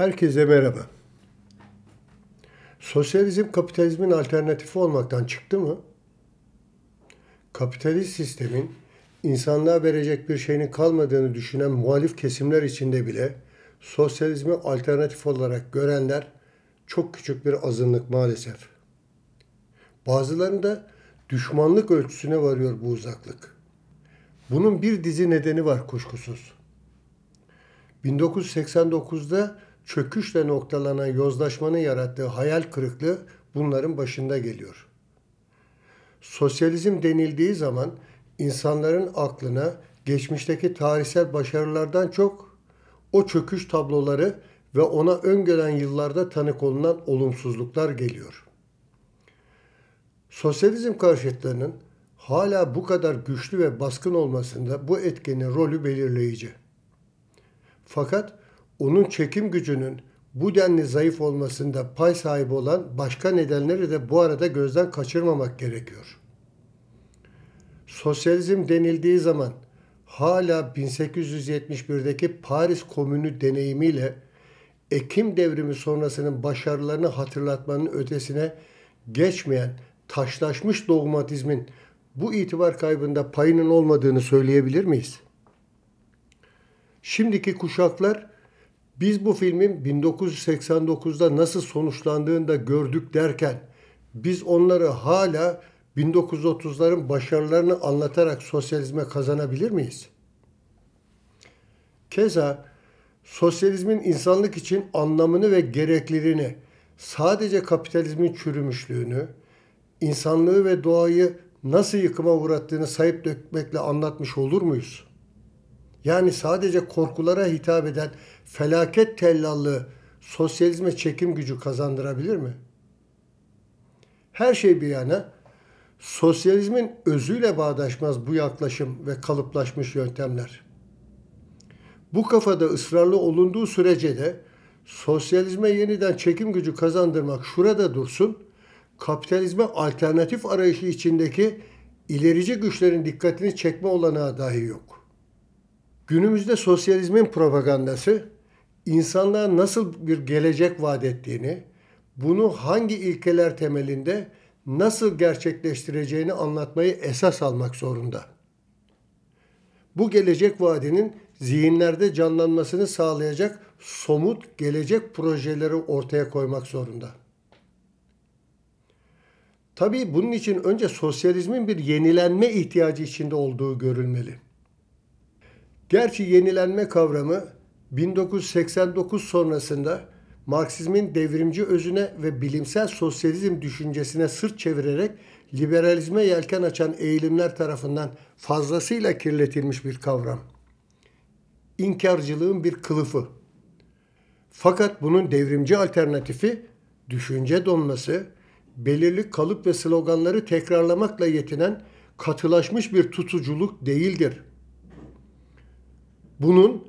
Herkese merhaba. Sosyalizm kapitalizmin alternatifi olmaktan çıktı mı? Kapitalist sistemin insanlığa verecek bir şeyinin kalmadığını düşünen muhalif kesimler içinde bile sosyalizmi alternatif olarak görenler çok küçük bir azınlık maalesef. Bazılarında düşmanlık ölçüsüne varıyor bu uzaklık. Bunun bir dizi nedeni var kuşkusuz. 1989'da çöküşle noktalanan yozlaşmanın yarattığı hayal kırıklığı bunların başında geliyor. Sosyalizm denildiği zaman insanların aklına geçmişteki tarihsel başarılardan çok o çöküş tabloları ve ona öngören yıllarda tanık olunan olumsuzluklar geliyor. Sosyalizm karşıtlarının hala bu kadar güçlü ve baskın olmasında bu etkenin rolü belirleyici. Fakat onun çekim gücünün bu denli zayıf olmasında pay sahibi olan başka nedenleri de bu arada gözden kaçırmamak gerekiyor. Sosyalizm denildiği zaman hala 1871'deki Paris Komünü deneyimiyle Ekim devrimi sonrasının başarılarını hatırlatmanın ötesine geçmeyen taşlaşmış dogmatizmin bu itibar kaybında payının olmadığını söyleyebilir miyiz? Şimdiki kuşaklar biz bu filmin 1989'da nasıl sonuçlandığını da gördük derken biz onları hala 1930'ların başarılarını anlatarak sosyalizme kazanabilir miyiz? Keza sosyalizmin insanlık için anlamını ve gerekliliğini sadece kapitalizmin çürümüşlüğünü, insanlığı ve doğayı nasıl yıkıma uğrattığını sayıp dökmekle anlatmış olur muyuz? Yani sadece korkulara hitap eden felaket tellallığı sosyalizme çekim gücü kazandırabilir mi? Her şey bir yana sosyalizmin özüyle bağdaşmaz bu yaklaşım ve kalıplaşmış yöntemler. Bu kafada ısrarlı olunduğu sürece de sosyalizme yeniden çekim gücü kazandırmak şurada dursun, kapitalizme alternatif arayışı içindeki ilerici güçlerin dikkatini çekme olanağı dahi yok. Günümüzde sosyalizmin propagandası insanlığa nasıl bir gelecek vaat ettiğini, bunu hangi ilkeler temelinde nasıl gerçekleştireceğini anlatmayı esas almak zorunda. Bu gelecek vaadinin zihinlerde canlanmasını sağlayacak somut gelecek projeleri ortaya koymak zorunda. Tabii bunun için önce sosyalizmin bir yenilenme ihtiyacı içinde olduğu görülmeli. Gerçi yenilenme kavramı 1989 sonrasında Marksizmin devrimci özüne ve bilimsel sosyalizm düşüncesine sırt çevirerek liberalizme yelken açan eğilimler tarafından fazlasıyla kirletilmiş bir kavram. İnkarcılığın bir kılıfı. Fakat bunun devrimci alternatifi düşünce donması, belirli kalıp ve sloganları tekrarlamakla yetinen katılaşmış bir tutuculuk değildir. Bunun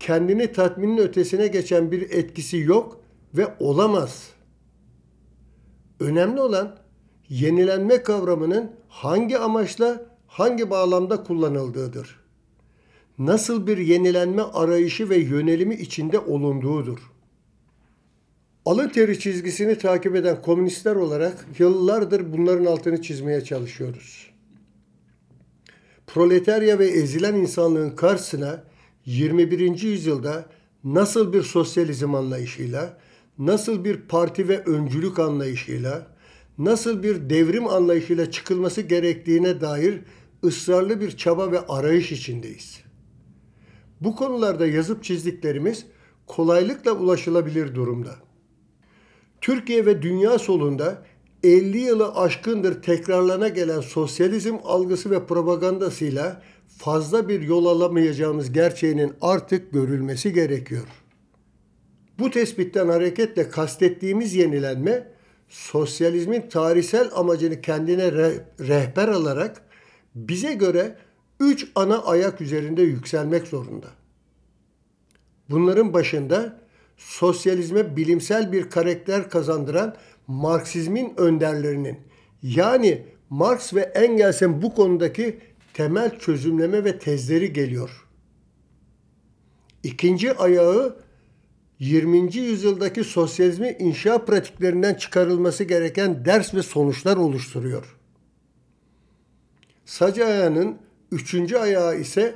kendini tatminin ötesine geçen bir etkisi yok ve olamaz. Önemli olan yenilenme kavramının hangi amaçla, hangi bağlamda kullanıldığıdır. Nasıl bir yenilenme arayışı ve yönelimi içinde olunduğudur. Alın teri çizgisini takip eden komünistler olarak yıllardır bunların altını çizmeye çalışıyoruz. Proletarya ve ezilen insanlığın karşısına 21. yüzyılda nasıl bir sosyalizm anlayışıyla, nasıl bir parti ve öncülük anlayışıyla, nasıl bir devrim anlayışıyla çıkılması gerektiğine dair ısrarlı bir çaba ve arayış içindeyiz. Bu konularda yazıp çizdiklerimiz kolaylıkla ulaşılabilir durumda. Türkiye ve dünya solunda 50 yılı aşkındır tekrarlana gelen sosyalizm algısı ve propagandasıyla fazla bir yol alamayacağımız gerçeğinin artık görülmesi gerekiyor. Bu tespitten hareketle kastettiğimiz yenilenme sosyalizmin tarihsel amacını kendine re- rehber alarak bize göre üç ana ayak üzerinde yükselmek zorunda. Bunların başında sosyalizme bilimsel bir karakter kazandıran Marksizmin önderlerinin yani Marx ve Engels'in bu konudaki temel çözümleme ve tezleri geliyor. İkinci ayağı 20. yüzyıldaki sosyalizmi inşa pratiklerinden çıkarılması gereken ders ve sonuçlar oluşturuyor. Sac ayağının üçüncü ayağı ise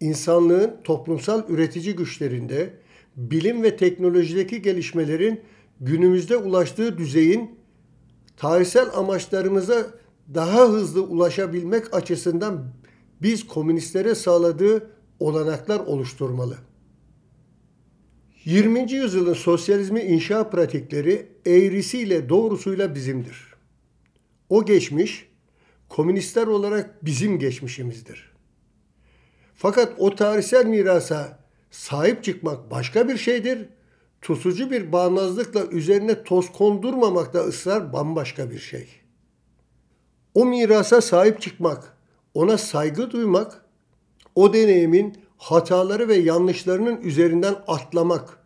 insanlığın toplumsal üretici güçlerinde bilim ve teknolojideki gelişmelerin günümüzde ulaştığı düzeyin tarihsel amaçlarımıza daha hızlı ulaşabilmek açısından biz komünistlere sağladığı olanaklar oluşturmalı. 20. yüzyılın sosyalizmi inşa pratikleri eğrisiyle doğrusuyla bizimdir. O geçmiş komünistler olarak bizim geçmişimizdir. Fakat o tarihsel mirasa sahip çıkmak başka bir şeydir. Tutucu bir bağnazlıkla üzerine toz kondurmamakta ısrar bambaşka bir şey. O mirasa sahip çıkmak, ona saygı duymak, o deneyimin hataları ve yanlışlarının üzerinden atlamak,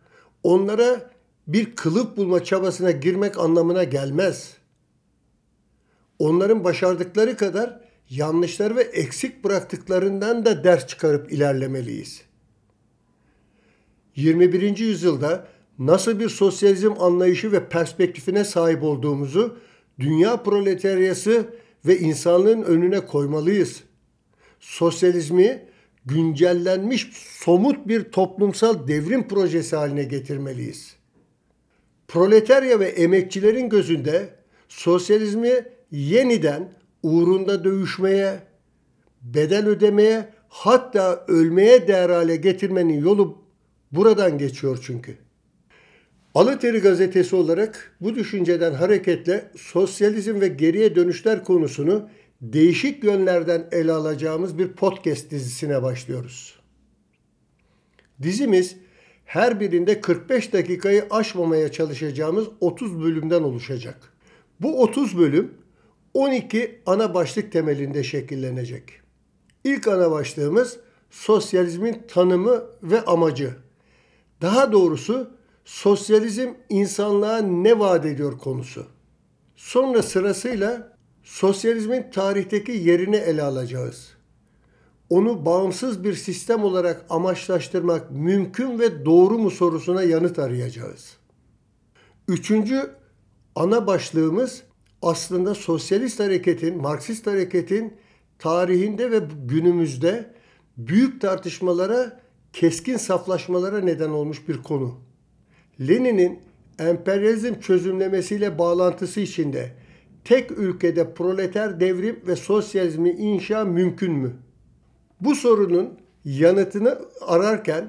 onlara bir kılıf bulma çabasına girmek anlamına gelmez. Onların başardıkları kadar yanlışları ve eksik bıraktıklarından da ders çıkarıp ilerlemeliyiz. 21. yüzyılda nasıl bir sosyalizm anlayışı ve perspektifine sahip olduğumuzu dünya proletaryası ve insanlığın önüne koymalıyız. Sosyalizmi güncellenmiş somut bir toplumsal devrim projesi haline getirmeliyiz. Proletarya ve emekçilerin gözünde sosyalizmi yeniden uğrunda dövüşmeye, bedel ödemeye, hatta ölmeye değer hale getirmenin yolu buradan geçiyor çünkü. Alıteri gazetesi olarak bu düşünceden hareketle sosyalizm ve geriye dönüşler konusunu değişik yönlerden ele alacağımız bir podcast dizisine başlıyoruz. Dizimiz her birinde 45 dakikayı aşmamaya çalışacağımız 30 bölümden oluşacak. Bu 30 bölüm 12 ana başlık temelinde şekillenecek. İlk ana başlığımız sosyalizmin tanımı ve amacı. Daha doğrusu sosyalizm insanlığa ne vaat ediyor konusu. Sonra sırasıyla sosyalizmin tarihteki yerini ele alacağız. Onu bağımsız bir sistem olarak amaçlaştırmak mümkün ve doğru mu sorusuna yanıt arayacağız. Üçüncü ana başlığımız aslında sosyalist hareketin, Marksist hareketin tarihinde ve günümüzde büyük tartışmalara, keskin saflaşmalara neden olmuş bir konu. Lenin'in emperyalizm çözümlemesiyle bağlantısı içinde tek ülkede proleter devrim ve sosyalizmi inşa mümkün mü? Bu sorunun yanıtını ararken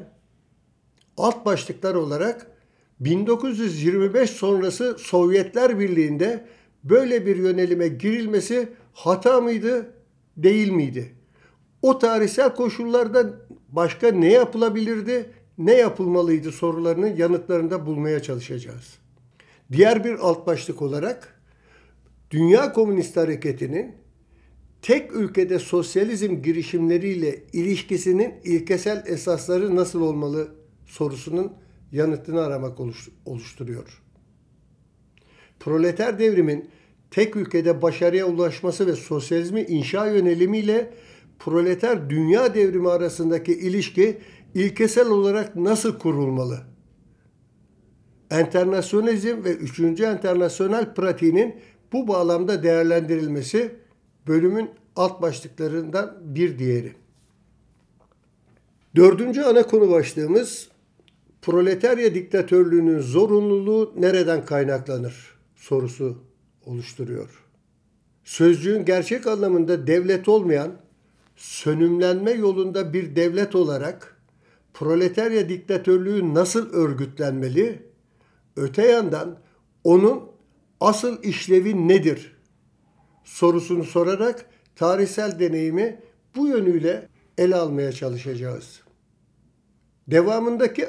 alt başlıklar olarak 1925 sonrası Sovyetler Birliği'nde böyle bir yönelime girilmesi hata mıydı, değil miydi? O tarihsel koşullarda başka ne yapılabilirdi, ne yapılmalıydı sorularının yanıtlarını bulmaya çalışacağız. Diğer bir alt başlık olarak Dünya Komünist Hareketi'nin tek ülkede sosyalizm girişimleriyle ilişkisinin ilkesel esasları nasıl olmalı sorusunun yanıtını aramak oluşturuyor. Proleter devrimin tek ülkede başarıya ulaşması ve sosyalizmi inşa yönelimiyle proleter dünya devrimi arasındaki ilişki ilkesel olarak nasıl kurulmalı? Enternasyonalizm ve 3. enternasyonel pratiğinin bu bağlamda değerlendirilmesi bölümün alt başlıklarından bir diğeri. Dördüncü ana konu başlığımız proletarya diktatörlüğünün zorunluluğu nereden kaynaklanır sorusu oluşturuyor. Sözcüğün gerçek anlamında devlet olmayan, sönümlenme yolunda bir devlet olarak proletarya diktatörlüğü nasıl örgütlenmeli? Öte yandan onun asıl işlevi nedir? sorusunu sorarak tarihsel deneyimi bu yönüyle ele almaya çalışacağız. Devamındaki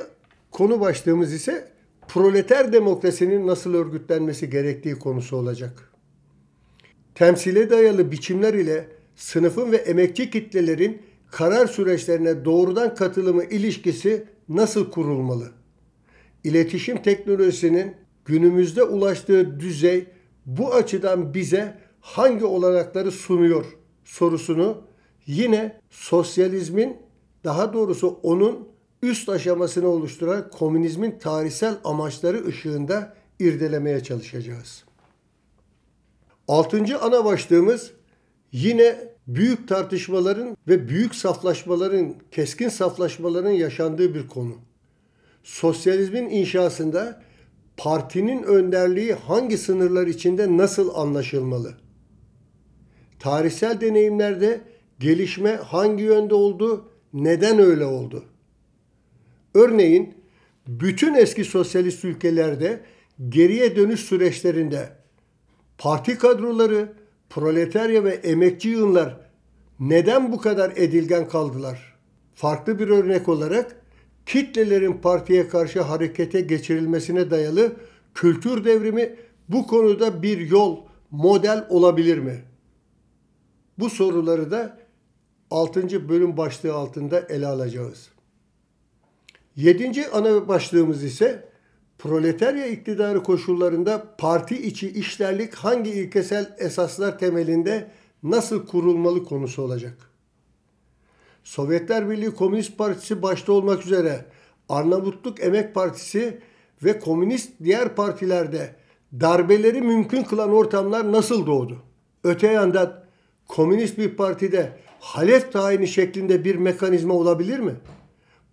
konu başlığımız ise proleter demokrasinin nasıl örgütlenmesi gerektiği konusu olacak. Temsile dayalı biçimler ile sınıfın ve emekçi kitlelerin karar süreçlerine doğrudan katılımı ilişkisi nasıl kurulmalı? İletişim teknolojisinin günümüzde ulaştığı düzey bu açıdan bize hangi olanakları sunuyor sorusunu yine sosyalizmin daha doğrusu onun üst aşamasını oluşturan komünizmin tarihsel amaçları ışığında irdelemeye çalışacağız. Altıncı ana başlığımız yine büyük tartışmaların ve büyük saflaşmaların, keskin saflaşmaların yaşandığı bir konu. Sosyalizmin inşasında partinin önderliği hangi sınırlar içinde nasıl anlaşılmalı? Tarihsel deneyimlerde gelişme hangi yönde oldu, neden öyle oldu? Örneğin bütün eski sosyalist ülkelerde geriye dönüş süreçlerinde parti kadroları, proletarya ve emekçi yığınlar neden bu kadar edilgen kaldılar? Farklı bir örnek olarak kitlelerin partiye karşı harekete geçirilmesine dayalı kültür devrimi bu konuda bir yol, model olabilir mi? Bu soruları da 6. bölüm başlığı altında ele alacağız. 7. ana başlığımız ise proletarya iktidarı koşullarında parti içi işlerlik hangi ilkesel esaslar temelinde nasıl kurulmalı konusu olacak. Sovyetler Birliği Komünist Partisi başta olmak üzere Arnavutluk Emek Partisi ve komünist diğer partilerde darbeleri mümkün kılan ortamlar nasıl doğdu? Öte yandan komünist bir partide halef tayini şeklinde bir mekanizma olabilir mi?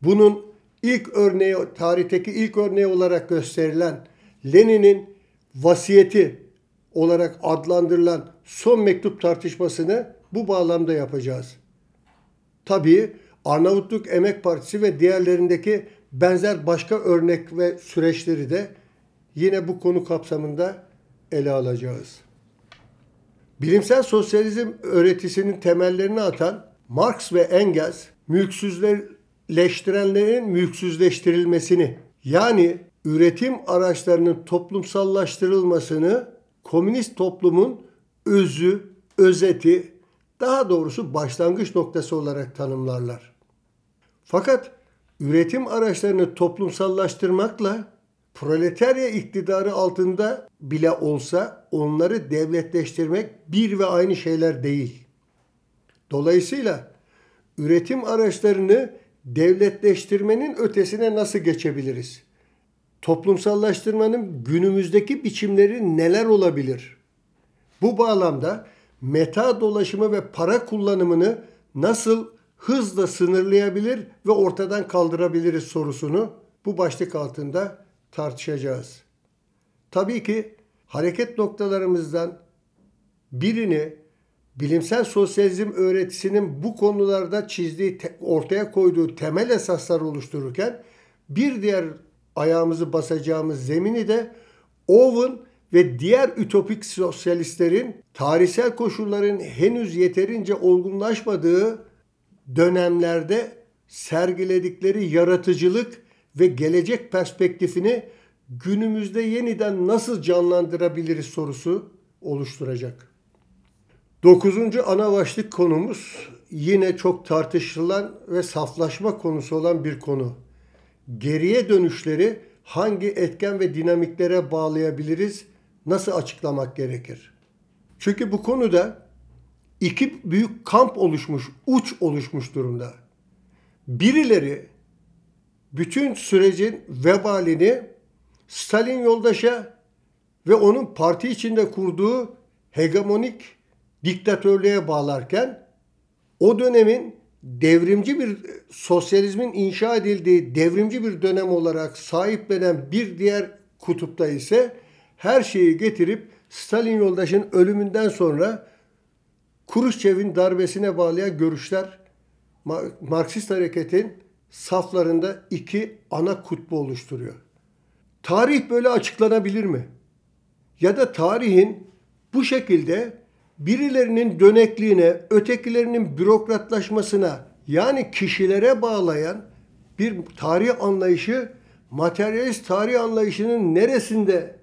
Bunun ilk örneği, tarihteki ilk örneği olarak gösterilen Lenin'in vasiyeti olarak adlandırılan son mektup tartışmasını bu bağlamda yapacağız. Tabii Arnavutluk Emek Partisi ve diğerlerindeki benzer başka örnek ve süreçleri de yine bu konu kapsamında ele alacağız. Bilimsel sosyalizm öğretisinin temellerini atan Marx ve Engels mülksüzleştirenlerin mülksüzleştirilmesini yani üretim araçlarının toplumsallaştırılmasını komünist toplumun özü, özeti, daha doğrusu başlangıç noktası olarak tanımlarlar. Fakat üretim araçlarını toplumsallaştırmakla proletarya iktidarı altında bile olsa onları devletleştirmek bir ve aynı şeyler değil. Dolayısıyla üretim araçlarını devletleştirmenin ötesine nasıl geçebiliriz? Toplumsallaştırmanın günümüzdeki biçimleri neler olabilir? Bu bağlamda meta dolaşımı ve para kullanımını nasıl hızla sınırlayabilir ve ortadan kaldırabiliriz sorusunu bu başlık altında tartışacağız. Tabii ki hareket noktalarımızdan birini bilimsel sosyalizm öğretisinin bu konularda çizdiği, ortaya koyduğu temel esaslar oluştururken bir diğer ayağımızı basacağımız zemini de Owen ve diğer ütopik sosyalistlerin tarihsel koşulların henüz yeterince olgunlaşmadığı dönemlerde sergiledikleri yaratıcılık ve gelecek perspektifini günümüzde yeniden nasıl canlandırabiliriz sorusu oluşturacak. Dokuzuncu ana başlık konumuz yine çok tartışılan ve saflaşma konusu olan bir konu. Geriye dönüşleri hangi etken ve dinamiklere bağlayabiliriz, nasıl açıklamak gerekir? Çünkü bu konuda iki büyük kamp oluşmuş, uç oluşmuş durumda. Birileri bütün sürecin vebalini Stalin yoldaşa ve onun parti içinde kurduğu hegemonik diktatörlüğe bağlarken o dönemin devrimci bir sosyalizmin inşa edildiği devrimci bir dönem olarak sahiplenen bir diğer kutupta ise her şeyi getirip Stalin yoldaşın ölümünden sonra Kuruşçev'in darbesine bağlayan görüşler Marksist hareketin saflarında iki ana kutbu oluşturuyor. Tarih böyle açıklanabilir mi? Ya da tarihin bu şekilde birilerinin dönekliğine, ötekilerinin bürokratlaşmasına yani kişilere bağlayan bir tarih anlayışı materyalist tarih anlayışının neresinde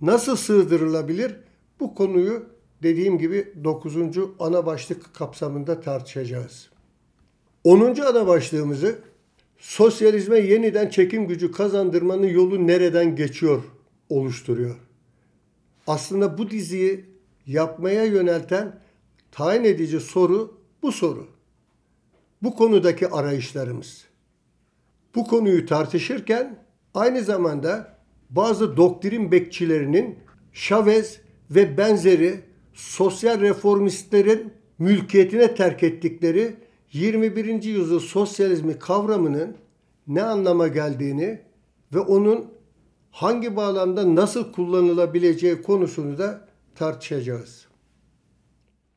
nasıl sığdırılabilir? Bu konuyu dediğim gibi 9. ana başlık kapsamında tartışacağız. 10. ana başlığımızı sosyalizme yeniden çekim gücü kazandırmanın yolu nereden geçiyor oluşturuyor. Aslında bu diziyi yapmaya yönelten tayin edici soru bu soru. Bu konudaki arayışlarımız. bu konuyu tartışırken aynı zamanda bazı doktrin bekçilerinin Chavez ve benzeri sosyal reformistlerin mülkiyetine terk ettikleri 21. yüzyıl sosyalizmi kavramının ne anlama geldiğini ve onun hangi bağlamda nasıl kullanılabileceği konusunu da tartışacağız.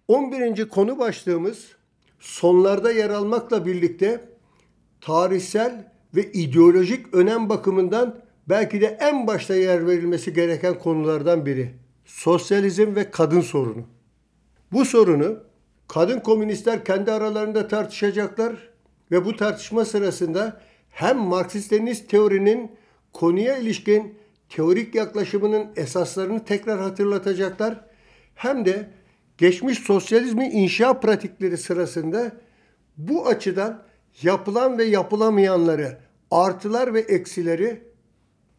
11. konu başlığımız sonlarda yer almakla birlikte tarihsel ve ideolojik önem bakımından belki de en başta yer verilmesi gereken konulardan biri. Sosyalizm ve kadın sorunu. Bu sorunu kadın komünistler kendi aralarında tartışacaklar ve bu tartışma sırasında hem Marksist-Leninist teorinin konuya ilişkin teorik yaklaşımının esaslarını tekrar hatırlatacaklar hem de geçmiş sosyalizmi inşa pratikleri sırasında bu açıdan yapılan ve yapılamayanları, artılar ve eksileri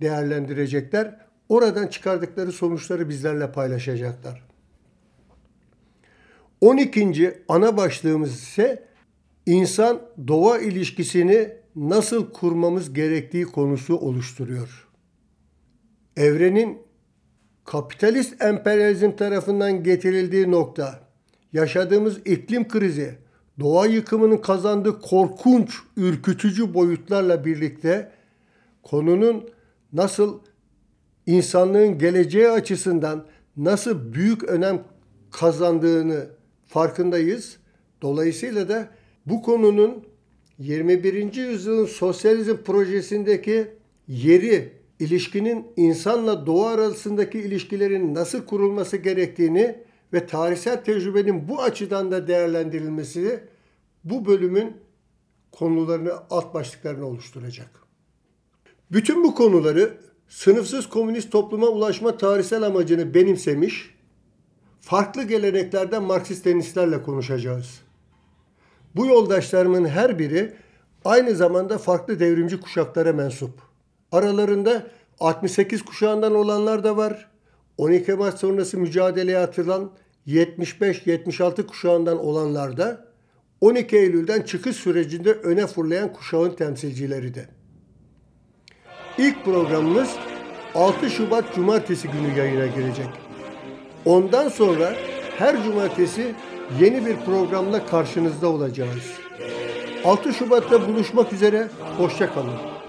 değerlendirecekler. Oradan çıkardıkları sonuçları bizlerle paylaşacaklar. 12. ana başlığımız ise insan doğa ilişkisini nasıl kurmamız gerektiği konusu oluşturuyor. Evrenin kapitalist emperyalizm tarafından getirildiği nokta, yaşadığımız iklim krizi, doğa yıkımının kazandığı korkunç, ürkütücü boyutlarla birlikte konunun nasıl insanlığın geleceği açısından nasıl büyük önem kazandığını farkındayız. Dolayısıyla da bu konunun 21. yüzyılın sosyalizm projesindeki yeri, ilişkinin insanla doğa arasındaki ilişkilerin nasıl kurulması gerektiğini ve tarihsel tecrübenin bu açıdan da değerlendirilmesi bu bölümün konularını, alt başlıklarını oluşturacak. Bütün bu konuları sınıfsız komünist topluma ulaşma tarihsel amacını benimsemiş, farklı geleneklerden Marksist-Leninistlerle konuşacağız. Bu yoldaşlarımın her biri aynı zamanda farklı devrimci kuşaklara mensup. Aralarında 68 kuşağından olanlar da var. 12 Mart sonrası mücadeleye atılan 75-76 kuşağından olanlar da 12 Eylül'den çıkış sürecinde öne fırlayan kuşağın temsilcileri de. İlk programımız 6 Şubat Cumartesi günü yayına girecek. Ondan sonra her cumartesi yeni bir programla karşınızda olacağız. 6 Şubat'ta buluşmak üzere, hoşça kalın.